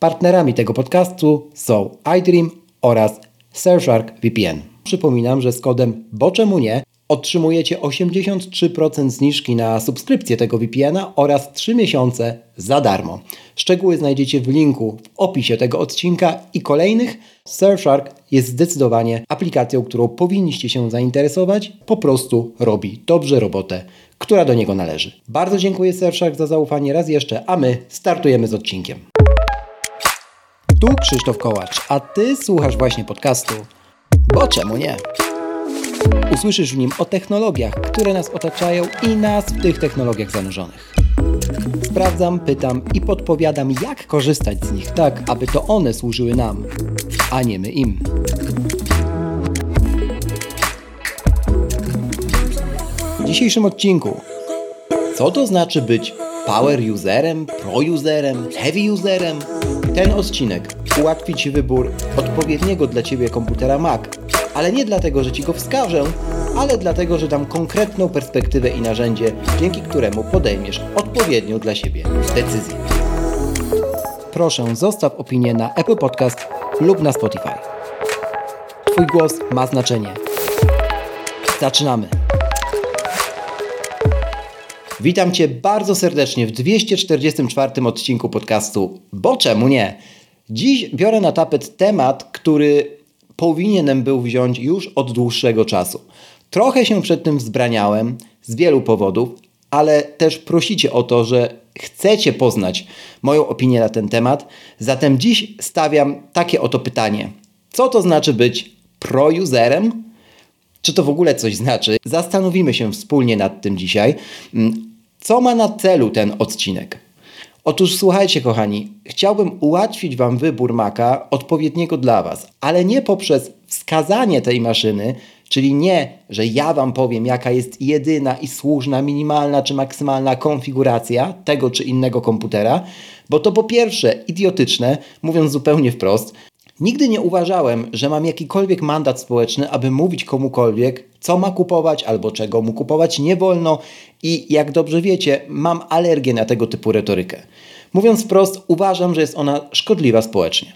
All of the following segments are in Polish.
Partnerami tego podcastu są iDream oraz Surfshark VPN. Przypominam, że z kodem Bo czemu nie otrzymujecie 83% zniżki na subskrypcję tego VPN-a oraz 3 miesiące za darmo. Szczegóły znajdziecie w linku w opisie tego odcinka i kolejnych. Surfshark jest zdecydowanie aplikacją, którą powinniście się zainteresować. Po prostu robi dobrze robotę, która do niego należy. Bardzo dziękuję Surfshark za zaufanie raz jeszcze, a my startujemy z odcinkiem. Tu Krzysztof Kołacz, a Ty słuchasz właśnie podcastu. Bo czemu nie? Usłyszysz w nim o technologiach, które nas otaczają i nas w tych technologiach zanurzonych. Sprawdzam, pytam i podpowiadam, jak korzystać z nich tak, aby to one służyły nam, a nie my im. W dzisiejszym odcinku co to znaczy być power userem, pro userem, heavy userem? Ten odcinek ułatwi Ci wybór odpowiedniego dla Ciebie komputera Mac, ale nie dlatego, że Ci go wskażę, ale dlatego, że dam konkretną perspektywę i narzędzie, dzięki któremu podejmiesz odpowiednią dla siebie decyzję. Proszę, zostaw opinię na Apple Podcast lub na Spotify. Twój głos ma znaczenie. Zaczynamy! Witam Cię bardzo serdecznie w 244 odcinku podcastu Bo czemu nie? Dziś biorę na tapet temat, który powinienem był wziąć już od dłuższego czasu. Trochę się przed tym wzbraniałem z wielu powodów, ale też prosicie o to, że chcecie poznać moją opinię na ten temat. Zatem dziś stawiam takie oto pytanie: co to znaczy być pro-userem? Czy to w ogóle coś znaczy? Zastanowimy się wspólnie nad tym dzisiaj. Co ma na celu ten odcinek? Otóż słuchajcie, kochani, chciałbym ułatwić Wam wybór Maca odpowiedniego dla Was, ale nie poprzez wskazanie tej maszyny, czyli nie, że ja Wam powiem, jaka jest jedyna i słuszna, minimalna czy maksymalna konfiguracja tego czy innego komputera, bo to po pierwsze idiotyczne, mówiąc zupełnie wprost, Nigdy nie uważałem, że mam jakikolwiek mandat społeczny, aby mówić komukolwiek, co ma kupować albo czego mu kupować nie wolno i jak dobrze wiecie, mam alergię na tego typu retorykę. Mówiąc wprost, uważam, że jest ona szkodliwa społecznie.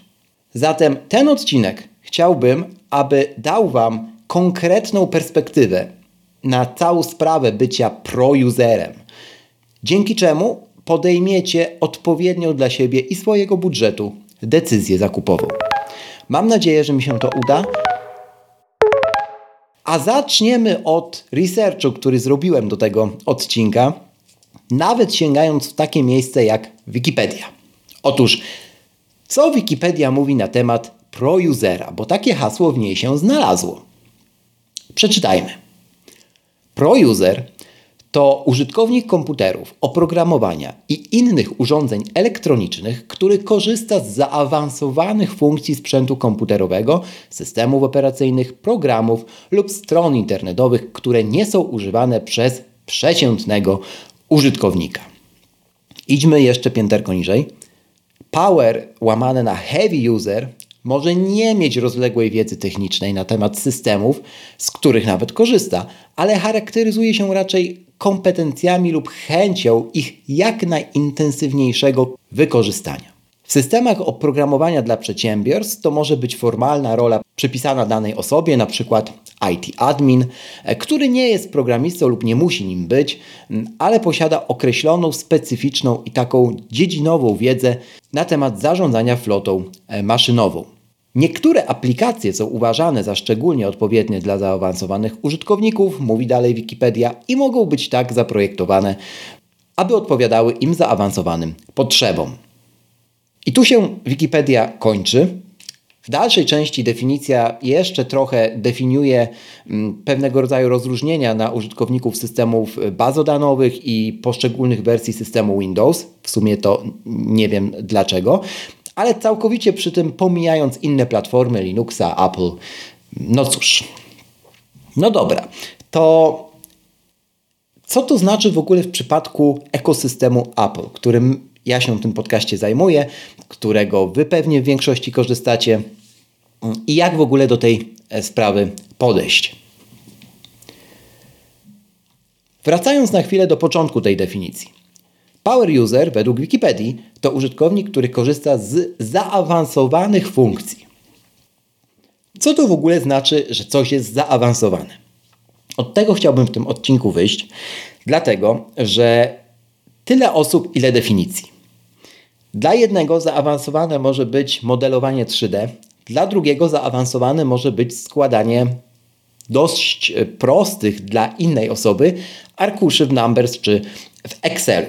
Zatem ten odcinek chciałbym, aby dał Wam konkretną perspektywę na całą sprawę bycia pro-userem, dzięki czemu podejmiecie odpowiednią dla siebie i swojego budżetu decyzję zakupową. Mam nadzieję, że mi się to uda. A zaczniemy od researchu, który zrobiłem do tego odcinka, nawet sięgając w takie miejsce jak Wikipedia. Otóż, co Wikipedia mówi na temat pro-usera, bo takie hasło w niej się znalazło. Przeczytajmy. Pro-user to użytkownik komputerów, oprogramowania i innych urządzeń elektronicznych, który korzysta z zaawansowanych funkcji sprzętu komputerowego, systemów operacyjnych, programów lub stron internetowych, które nie są używane przez przeciętnego użytkownika. Idźmy jeszcze pięterko niżej. Power łamane na heavy user może nie mieć rozległej wiedzy technicznej na temat systemów, z których nawet korzysta, ale charakteryzuje się raczej kompetencjami lub chęcią ich jak najintensywniejszego wykorzystania. W systemach oprogramowania dla przedsiębiorstw to może być formalna rola przypisana danej osobie, na przykład IT admin, który nie jest programistą lub nie musi nim być, ale posiada określoną, specyficzną i taką dziedzinową wiedzę na temat zarządzania flotą e, maszynową. Niektóre aplikacje są uważane za szczególnie odpowiednie dla zaawansowanych użytkowników, mówi dalej Wikipedia, i mogą być tak zaprojektowane, aby odpowiadały im zaawansowanym potrzebom. I tu się Wikipedia kończy. W dalszej części definicja jeszcze trochę definiuje mm, pewnego rodzaju rozróżnienia na użytkowników systemów bazodanowych i poszczególnych wersji systemu Windows. W sumie to nie wiem dlaczego ale całkowicie przy tym pomijając inne platformy Linuxa, Apple. No cóż. No dobra, to co to znaczy w ogóle w przypadku ekosystemu Apple, którym ja się w tym podcaście zajmuję, którego wy pewnie w większości korzystacie i jak w ogóle do tej e, sprawy podejść. Wracając na chwilę do początku tej definicji. Power user według Wikipedii to użytkownik, który korzysta z zaawansowanych funkcji. Co to w ogóle znaczy, że coś jest zaawansowane? Od tego chciałbym w tym odcinku wyjść, dlatego że tyle osób, ile definicji. Dla jednego zaawansowane może być modelowanie 3D, dla drugiego zaawansowane może być składanie dość prostych dla innej osoby arkuszy w Numbers czy w Excelu.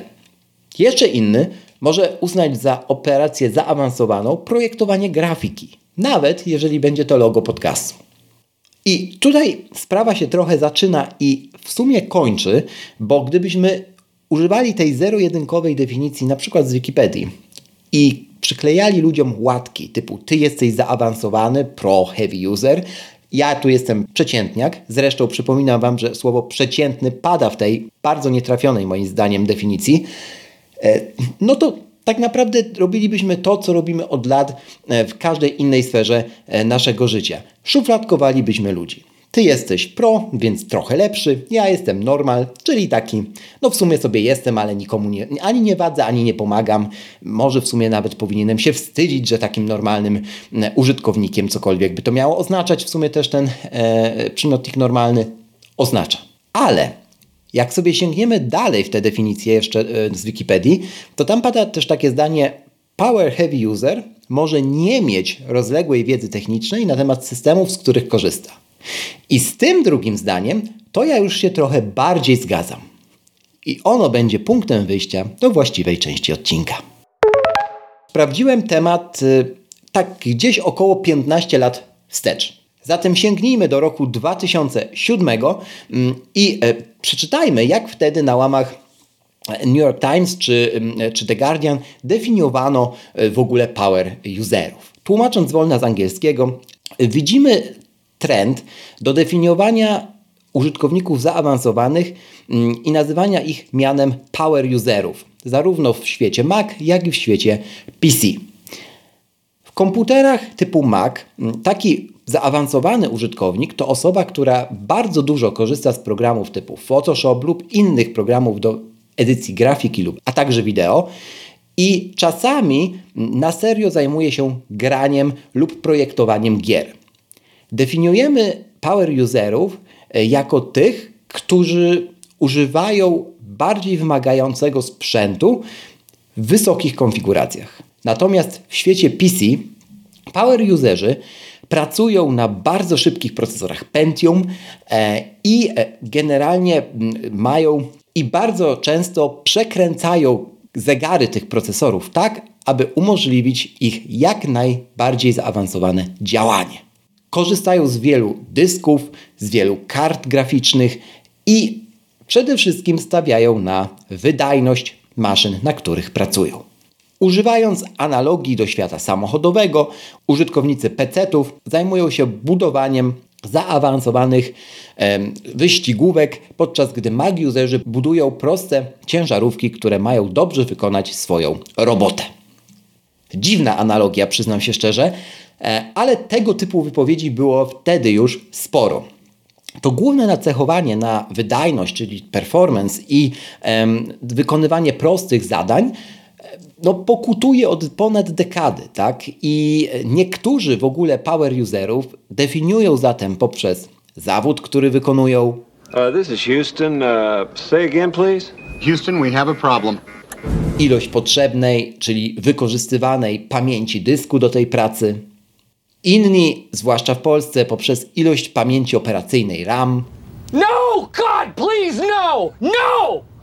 Jeszcze inny może uznać za operację zaawansowaną projektowanie grafiki, nawet jeżeli będzie to logo podcastu. I tutaj sprawa się trochę zaczyna i w sumie kończy, bo gdybyśmy używali tej zero-jedynkowej definicji, na przykład z Wikipedii, i przyklejali ludziom łatki typu ty jesteś zaawansowany, pro heavy user, ja tu jestem przeciętniak. Zresztą przypominam Wam, że słowo przeciętny pada w tej bardzo nietrafionej moim zdaniem definicji. E, no to tak naprawdę robilibyśmy to, co robimy od lat e, w każdej innej sferze e, naszego życia. Szufladkowalibyśmy ludzi. Ty jesteś pro, więc trochę lepszy. Ja jestem normal, czyli taki, no w sumie sobie jestem, ale nikomu nie, ani nie wadzę, ani nie pomagam. Może w sumie nawet powinienem się wstydzić, że takim normalnym użytkownikiem cokolwiek by to miało oznaczać. W sumie też ten e, przymiotnik normalny oznacza. Ale jak sobie sięgniemy dalej w te definicje jeszcze e, z Wikipedii, to tam pada też takie zdanie Power Heavy User może nie mieć rozległej wiedzy technicznej na temat systemów, z których korzysta. I z tym drugim zdaniem to ja już się trochę bardziej zgadzam. I ono będzie punktem wyjścia do właściwej części odcinka. Sprawdziłem temat y, tak gdzieś około 15 lat wstecz. Zatem sięgnijmy do roku 2007 mm, i e, przeczytajmy, jak wtedy na łamach New York Times czy, mm, czy The Guardian definiowano e, w ogóle power userów. Tłumacząc wolna z angielskiego, widzimy trend do definiowania użytkowników zaawansowanych mm, i nazywania ich mianem power userów, zarówno w świecie Mac, jak i w świecie PC. W komputerach typu Mac taki Zaawansowany użytkownik to osoba, która bardzo dużo korzysta z programów typu Photoshop lub innych programów do edycji grafiki lub a także wideo i czasami na serio zajmuje się graniem lub projektowaniem gier. Definiujemy power userów e, jako tych, którzy używają bardziej wymagającego sprzętu w wysokich konfiguracjach. Natomiast w świecie PC power userzy pracują na bardzo szybkich procesorach Pentium e, i e, generalnie mają i bardzo często przekręcają zegary tych procesorów tak, aby umożliwić ich jak najbardziej zaawansowane działanie. Korzystają z wielu dysków, z wielu kart graficznych i przede wszystkim stawiają na wydajność maszyn, na których pracują. Używając analogii do świata samochodowego, użytkownicy PC-ów zajmują się budowaniem zaawansowanych e, wyścigówek, podczas gdy mag-userzy budują proste ciężarówki, które mają dobrze wykonać swoją robotę. Dziwna analogia, przyznam się szczerze, e, ale tego typu wypowiedzi było wtedy już sporo. To główne nacechowanie na wydajność, czyli performance i e, wykonywanie prostych zadań no, pokutuje od ponad dekady, tak? I niektórzy w ogóle power userów definiują zatem poprzez zawód, który wykonują. Uh, this is Houston. Uh, say again, please. Houston, we have a problem. Ilość potrzebnej, czyli wykorzystywanej pamięci dysku do tej pracy. Inni, zwłaszcza w Polsce, poprzez ilość pamięci operacyjnej RAM. No, God, please, no! No!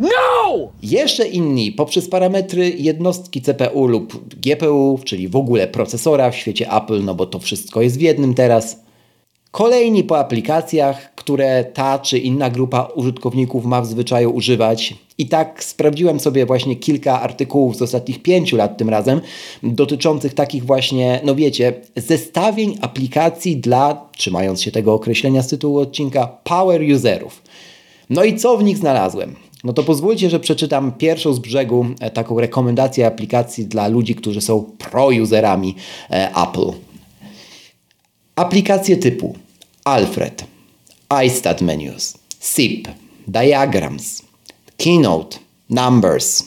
No! Jeszcze inni poprzez parametry jednostki CPU lub GPU, czyli w ogóle procesora w świecie Apple, no bo to wszystko jest w jednym teraz. Kolejni po aplikacjach, które ta czy inna grupa użytkowników ma w zwyczaju używać. I tak sprawdziłem sobie właśnie kilka artykułów z ostatnich pięciu lat tym razem, dotyczących takich właśnie, no wiecie, zestawień aplikacji dla, trzymając się tego określenia z tytułu odcinka, power userów. No i co w nich znalazłem? No to pozwólcie, że przeczytam pierwszą z brzegu e, taką rekomendację aplikacji dla ludzi, którzy są pro-userami e, Apple. Aplikacje typu Alfred, iStat Menus, SIP, Diagrams, Keynote, Numbers,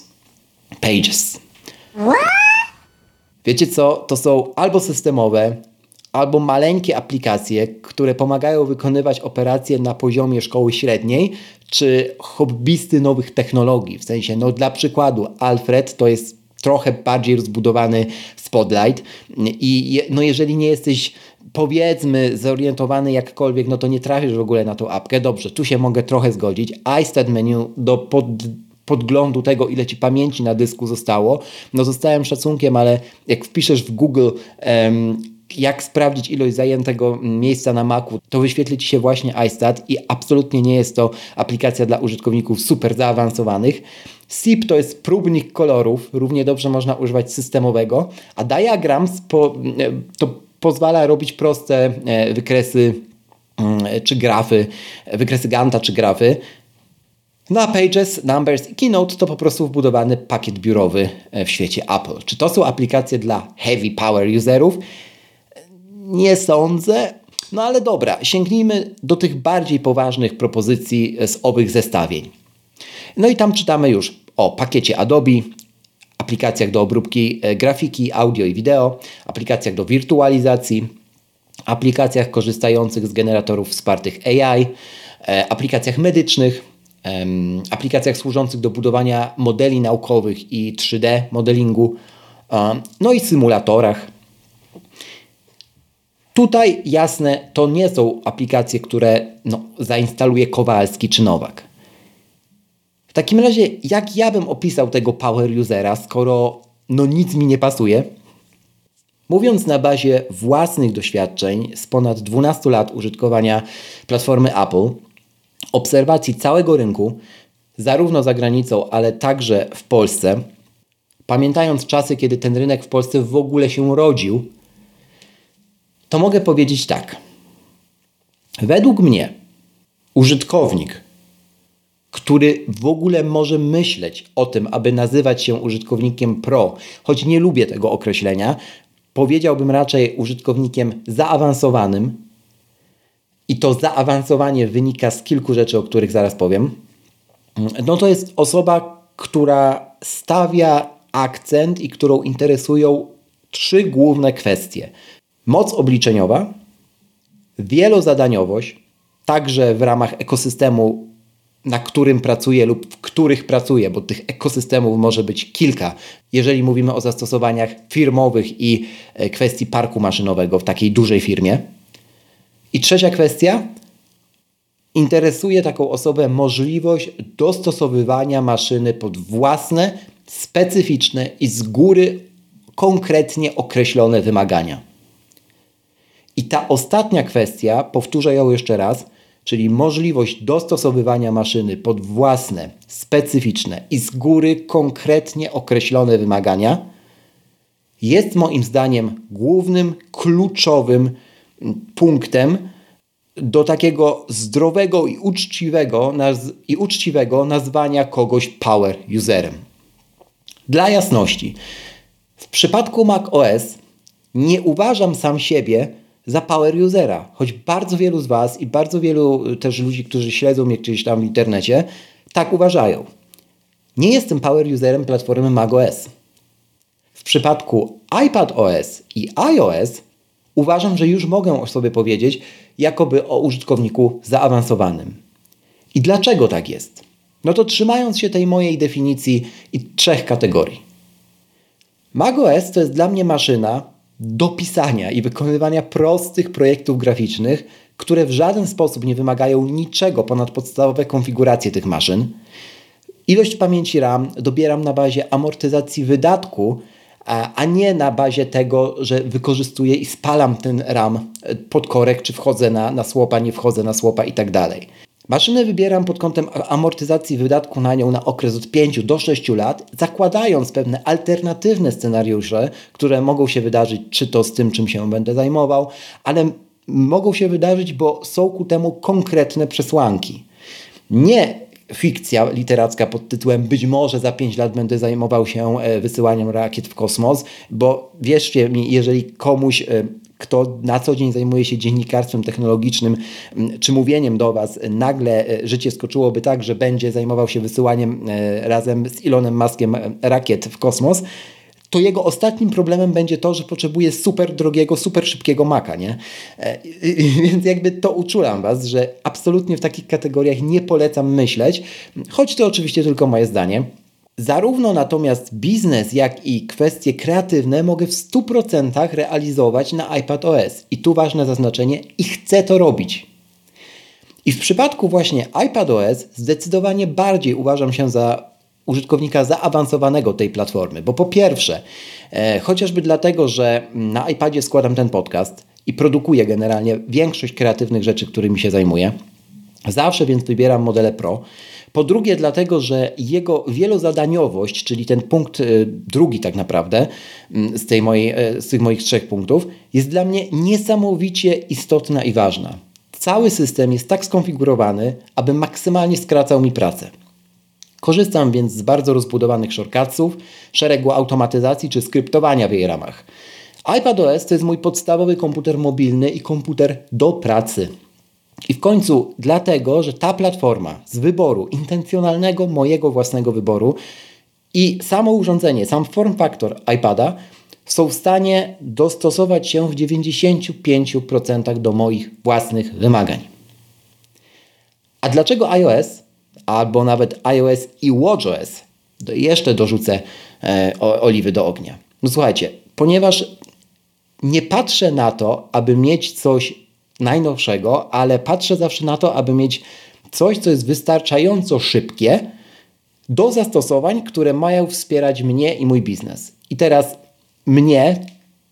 Pages. Wiecie co? To są albo systemowe, albo maleńkie aplikacje, które pomagają wykonywać operacje na poziomie szkoły średniej, czy hobbysty nowych technologii. W sensie, no dla przykładu, Alfred to jest trochę bardziej rozbudowany Spotlight i no jeżeli nie jesteś powiedzmy zorientowany jakkolwiek, no to nie trafisz w ogóle na tą apkę. Dobrze, tu się mogę trochę zgodzić. iStat menu do pod, podglądu tego, ile ci pamięci na dysku zostało, no zostałem szacunkiem, ale jak wpiszesz w Google um, jak sprawdzić ilość zajętego miejsca na Macu, to wyświetli Ci się właśnie iStat i absolutnie nie jest to aplikacja dla użytkowników super zaawansowanych. SIP to jest próbnik kolorów, równie dobrze można używać systemowego, a Diagrams po, to pozwala robić proste e, wykresy mm, czy grafy, wykresy Ganta czy grafy. Na Pages, Numbers i Keynote to po prostu wbudowany pakiet biurowy e, w świecie Apple. Czy to są aplikacje dla heavy power userów? Nie sądzę. No ale dobra, sięgnijmy do tych bardziej poważnych propozycji z owych zestawień. No i tam czytamy już o pakiecie Adobe, aplikacjach do obróbki e, grafiki, audio i wideo, aplikacjach do wirtualizacji, aplikacjach korzystających z generatorów wspartych AI, e, aplikacjach medycznych, aplikacjach służących do budowania modeli naukowych i 3D modelingu, no i symulatorach. Tutaj jasne, to nie są aplikacje, które no, zainstaluje Kowalski czy Nowak. W takim razie, jak ja bym opisał tego power usera, skoro no nic mi nie pasuje? Mówiąc na bazie własnych doświadczeń z ponad 12 lat użytkowania platformy Apple, obserwacji całego rynku, zarówno za granicą, ale także w Polsce, pamiętając czasy, kiedy ten rynek w Polsce w ogóle się rodził, to mogę powiedzieć tak. Według mnie użytkownik, który w ogóle może myśleć o tym, aby nazywać się użytkownikiem pro, choć nie lubię tego określenia, powiedziałbym raczej użytkownikiem zaawansowanym. I to zaawansowanie wynika z kilku rzeczy, o których zaraz powiem. No to jest osoba, która stawia akcent i którą interesują trzy główne kwestie: moc obliczeniowa, wielozadaniowość, także w ramach ekosystemu na którym pracuje lub w których pracuje, bo tych ekosystemów może być kilka, jeżeli mówimy o zastosowaniach firmowych i e, kwestii parku maszynowego w takiej dużej firmie. I trzecia kwestia. Interesuje taką osobę możliwość dostosowywania maszyny pod własne, specyficzne i z góry konkretnie określone wymagania. I ta ostatnia kwestia, powtórzę ją jeszcze raz, czyli możliwość dostosowywania maszyny pod własne, specyficzne i z góry konkretnie określone wymagania, jest moim zdaniem głównym, kluczowym punktem do takiego zdrowego i uczciwego, i uczciwego nazwania kogoś power userem. Dla jasności, w przypadku macOS nie uważam sam siebie za power usera. Choć bardzo wielu z Was i bardzo wielu y, też ludzi, którzy śledzą mnie gdzieś tam w internecie, tak uważają. Nie jestem power userem platformy macOS. W przypadku iPadOS i iOS uważam, że już mogę o sobie powiedzieć jakoby o użytkowniku zaawansowanym. I dlaczego tak jest? No to trzymając się tej mojej definicji i trzech kategorii. macOS to jest dla mnie maszyna, do pisania i wykonywania prostych projektów graficznych, które w żaden sposób nie wymagają niczego ponad podstawowe konfiguracje tych maszyn. Ilość pamięci RAM dobieram na bazie amortyzacji wydatku, a nie na bazie tego, że wykorzystuję i spalam ten RAM pod korek, czy wchodzę na, na słopa, nie wchodzę na słopa i tak dalej. Maszynę wybieram pod kątem amortyzacji wydatku na nią na okres od 5 do 6 lat, zakładając pewne alternatywne scenariusze, które mogą się wydarzyć, czy to z tym, czym się będę zajmował, ale mogą się wydarzyć, bo są ku temu konkretne przesłanki. Nie fikcja literacka pod tytułem Być może za 5 lat będę zajmował się e, wysyłaniem rakiet w kosmos, bo wierzcie mi, jeżeli komuś e, kto na co dzień zajmuje się dziennikarstwem technologicznym czy mówieniem do Was, nagle e, życie skoczyłoby tak, że będzie zajmował się wysyłaniem e, razem z Elonem Muskiem rakiet w kosmos, to jego ostatnim problemem będzie to, że potrzebuje super drogiego, super szybkiego maka, nie? Więc jakby to uczulam Was, że absolutnie w takich kategoriach nie polecam myśleć, choć to oczywiście tylko moje zdanie. Zarówno natomiast biznes, jak i kwestie kreatywne mogę w 100% realizować na iPadOS. I tu ważne zaznaczenie, i chcę to robić. I w przypadku właśnie iPadOS zdecydowanie bardziej uważam się za użytkownika zaawansowanego tej platformy, bo po pierwsze, e, chociażby dlatego, że na iPadzie składam ten podcast i produkuję generalnie większość kreatywnych rzeczy, którymi się zajmuję, zawsze więc wybieram modele Pro. Po drugie, dlatego, że jego wielozadaniowość, czyli ten punkt y, drugi tak naprawdę mm, z, tej mojej, y, z tych moich trzech punktów, jest dla mnie niesamowicie istotna i ważna. Cały system jest tak skonfigurowany, aby maksymalnie skracał mi pracę. Korzystam więc z bardzo rozbudowanych shortcutsów, szeregu automatyzacji czy skryptowania w jej ramach. iPadOS to jest mój podstawowy komputer mobilny i komputer do pracy. I w końcu dlatego, że ta platforma z wyboru, intencjonalnego mojego własnego wyboru i samo urządzenie, sam form factor iPada są w stanie dostosować się w 95% do moich własnych wymagań. A dlaczego iOS, albo nawet iOS i WatchOS? Jeszcze dorzucę e, oliwy do ognia. No słuchajcie, ponieważ nie patrzę na to, aby mieć coś najnowszego, ale patrzę zawsze na to, aby mieć coś, co jest wystarczająco szybkie do zastosowań, które mają wspierać mnie i mój biznes. I teraz mnie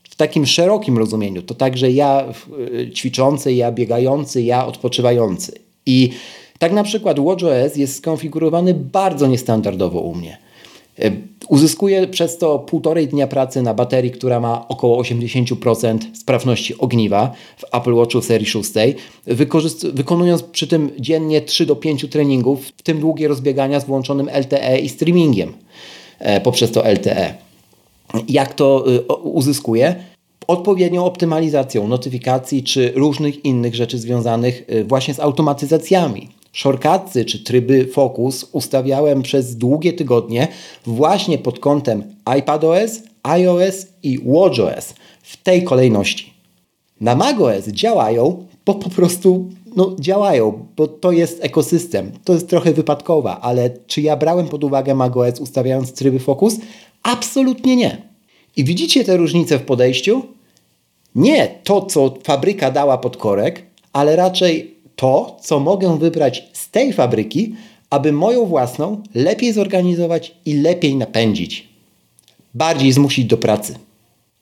w takim szerokim rozumieniu, to także ja y, ćwiczący, ja biegający, ja odpoczywający. I tak na przykład WatchOS jest skonfigurowany bardzo niestandardowo u mnie. E, uzyskuję przez to półtorej dnia pracy na baterii, która ma około 80% sprawności ogniwa w Apple Watchu serii 6, wykonując przy tym dziennie 3 do 5 treningów, w tym długie rozbiegania z włączonym LTE i streamingiem e, poprzez to LTE. Jak to e, uzyskuję? Odpowiednią optymalizacją notyfikacji czy różnych innych rzeczy związanych właśnie z automatyzacjami Shortcutsy czy tryby Focus ustawiałem przez długie tygodnie właśnie pod kątem iPadOS, iOS i WatchOS w tej kolejności. Na macOS działają, bo po prostu no, działają, bo to jest ekosystem. To jest trochę wypadkowa, ale czy ja brałem pod uwagę macOS ustawiając tryby Focus? Absolutnie nie. I widzicie te różnice w podejściu? Nie to, co fabryka dała pod korek, ale raczej to, co mogę wybrać z tej fabryki, aby moją własną lepiej zorganizować i lepiej napędzić. Bardziej zmusić do pracy.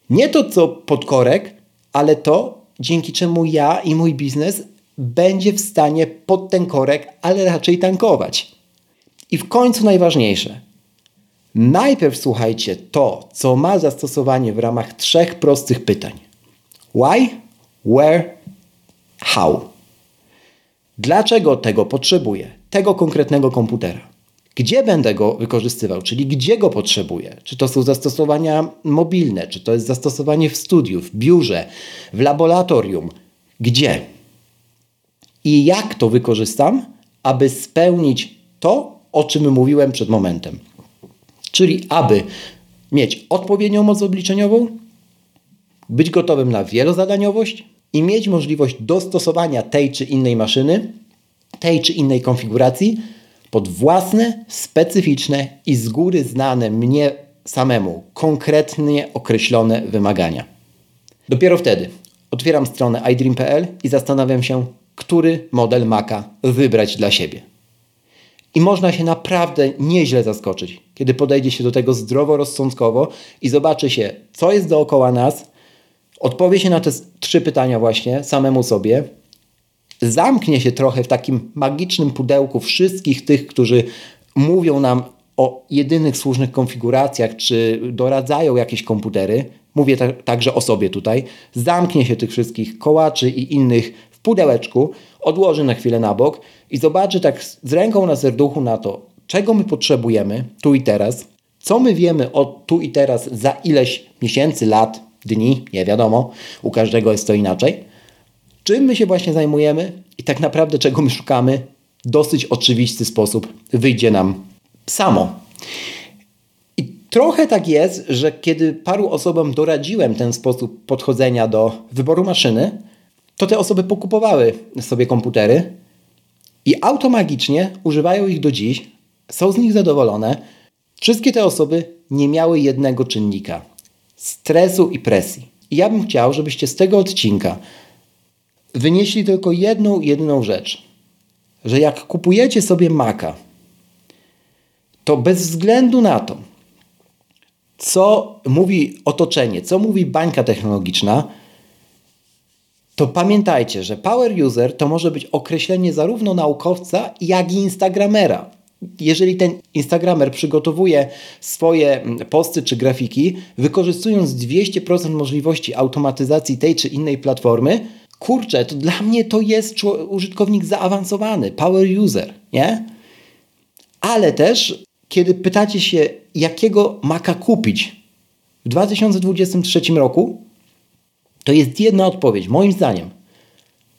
Nie to, co pod korek, ale to, dzięki czemu ja i mój biznes będzie w stanie pod ten korek, ale raczej tankować. I w końcu najważniejsze. Najpierw słuchajcie to, co ma zastosowanie w ramach trzech prostych pytań: why, where, how. Dlaczego tego potrzebuję? Tego konkretnego komputera. Gdzie będę go wykorzystywał, czyli gdzie go potrzebuję? Czy to są zastosowania mobilne, czy to jest zastosowanie w studiu, w biurze, w laboratorium? Gdzie? I jak to wykorzystam, aby spełnić to, o czym mówiłem przed momentem. Czyli aby mieć odpowiednią moc obliczeniową, być gotowym na wielozadaniowość, i mieć możliwość dostosowania tej czy innej maszyny, tej czy innej konfiguracji pod własne, specyficzne i z góry znane mnie samemu, konkretnie określone wymagania. Dopiero wtedy otwieram stronę iDream.pl i zastanawiam się, który model Maca wybrać dla siebie. I można się naprawdę nieźle zaskoczyć, kiedy podejdzie się do tego zdroworozsądkowo i zobaczy się, co jest dookoła nas, odpowie się na te trzy pytania właśnie samemu sobie, zamknie się trochę w takim magicznym pudełku wszystkich tych, którzy mówią nam o jedynych słusznych konfiguracjach, czy doradzają jakieś komputery, mówię ta, także o sobie tutaj, zamknie się tych wszystkich kołaczy i innych w pudełeczku, odłoży na chwilę na bok i zobaczy tak z ręką na serduchu na to, czego my potrzebujemy tu i teraz, co my wiemy o tu i teraz za ileś miesięcy, lat, dni, nie wiadomo, u każdego jest to inaczej. Czym my się właśnie zajmujemy i tak naprawdę czego my szukamy, dosyć oczywisty sposób wyjdzie nam samo. I trochę tak jest, że kiedy paru osobom doradziłem ten sposób podchodzenia do wyboru maszyny, to te osoby pokupowały sobie komputery i automagicznie używają ich do dziś, są z nich zadowolone. Wszystkie te osoby nie miały jednego czynnika stresu i presji. I ja bym chciał, żebyście z tego odcinka wynieśli tylko jedną, jedyną rzecz. Że jak kupujecie sobie Maca, to bez względu na to, co mówi otoczenie, co mówi bańka technologiczna, to pamiętajcie, że power user to może być określenie zarówno naukowca, jak i instagramera. Jeżeli ten instagramer przygotowuje swoje mm, posty czy grafiki, wykorzystując 200% możliwości automatyzacji tej czy innej platformy, kurczę, to dla mnie to jest użytkownik zaawansowany, power user, nie? Ale też, kiedy pytacie się, jakiego Maca kupić w 2023 roku, to jest jedna odpowiedź, moim zdaniem.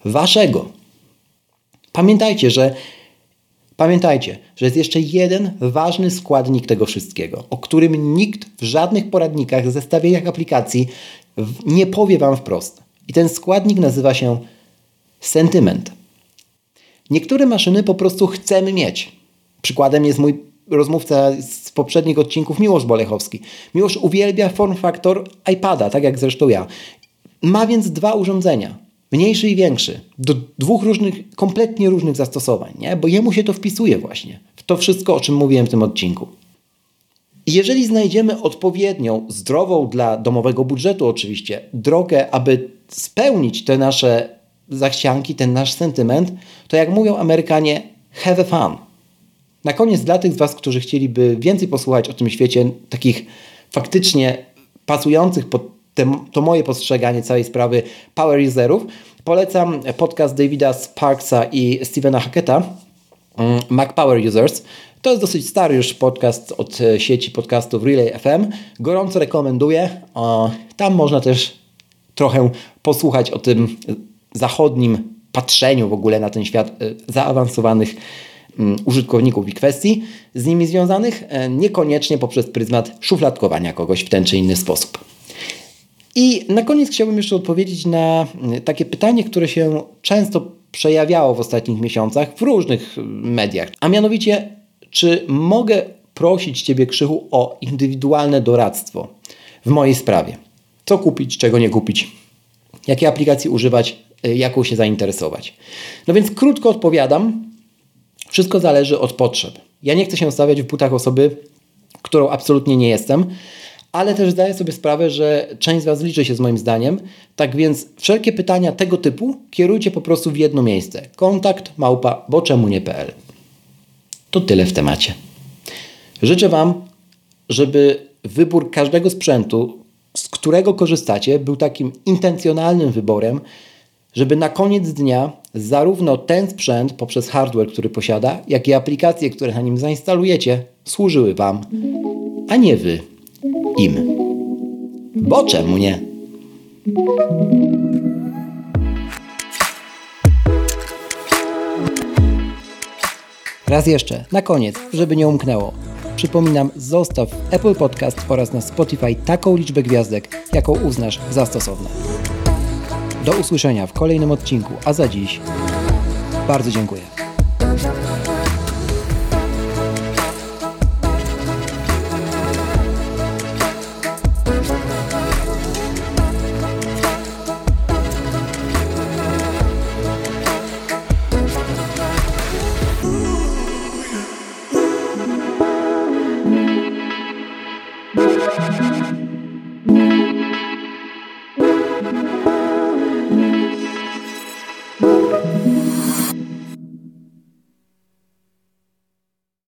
Waszego. Pamiętajcie, że Pamiętajcie, że jest jeszcze jeden ważny składnik tego wszystkiego, o którym nikt w żadnych poradnikach, zestawieniach aplikacji nie powie Wam wprost. I ten składnik nazywa się sentyment. Niektóre maszyny po prostu chcemy mieć. Przykładem jest mój rozmówca z poprzednich odcinków, Miłosz Bolechowski. Miłosz uwielbia form factor iPada, tak jak zresztą ja. Ma więc dwa urządzenia, mniejszy i większy, do dwóch różnych, kompletnie różnych zastosowań, nie? bo jemu się to wpisuje właśnie w to wszystko, o czym mówiłem w tym odcinku. Jeżeli znajdziemy odpowiednią, zdrową dla domowego budżetu oczywiście, drogę, aby spełnić te nasze zachcianki, ten nasz sentyment, to jak mówią Amerykanie, have a fun. Na koniec dla tych z Was, którzy chcieliby więcej posłuchać o tym świecie, takich faktycznie pasujących pod te, to moje postrzeganie całej sprawy power userów. Polecam podcast Davida Sparksa i Stevena Hacketa, mm, Mac Power Users. To jest dosyć stary już podcast od e, sieci podcastów Relay FM. Gorąco rekomenduję. Tam można też trochę posłuchać o tym zachodnim patrzeniu w ogóle na ten świat e, zaawansowanych mm, użytkowników i kwestii z nimi związanych, e, niekoniecznie poprzez pryzmat szufladkowania kogoś w ten czy inny sposób. I na koniec chciałbym jeszcze odpowiedzieć na mm, takie pytanie, które się często przejawiało w ostatnich miesiącach w różnych mm, mediach. A mianowicie, czy mogę prosić Ciebie, Krzychu, o indywidualne doradztwo w mojej sprawie? Co kupić, czego nie kupić? Jakie aplikacje używać, y, jaką się zainteresować? No więc krótko odpowiadam. Wszystko zależy od potrzeb. Ja nie chcę się stawiać w butach osoby, którą absolutnie nie jestem ale też zdaję sobie sprawę, że część z Was liczy się z moim zdaniem. Tak więc wszelkie pytania tego typu kierujcie po prostu w jedno miejsce. Kontakt małpa boczemunie.pl To tyle w temacie. Życzę Wam, żeby wybór każdego sprzętu, z którego korzystacie, był takim intencjonalnym wyborem, żeby na koniec dnia zarówno ten sprzęt poprzez hardware, który posiada, jak i aplikacje, które na nim zainstalujecie, służyły Wam, a nie Wy im. Bo czemu nie? Raz jeszcze, na koniec, żeby nie umknęło. Przypominam, zostaw Apple Podcast oraz na Spotify taką liczbę gwiazdek, jaką uznasz za stosowne. Do usłyszenia w kolejnym odcinku, a za dziś bardzo dziękuję.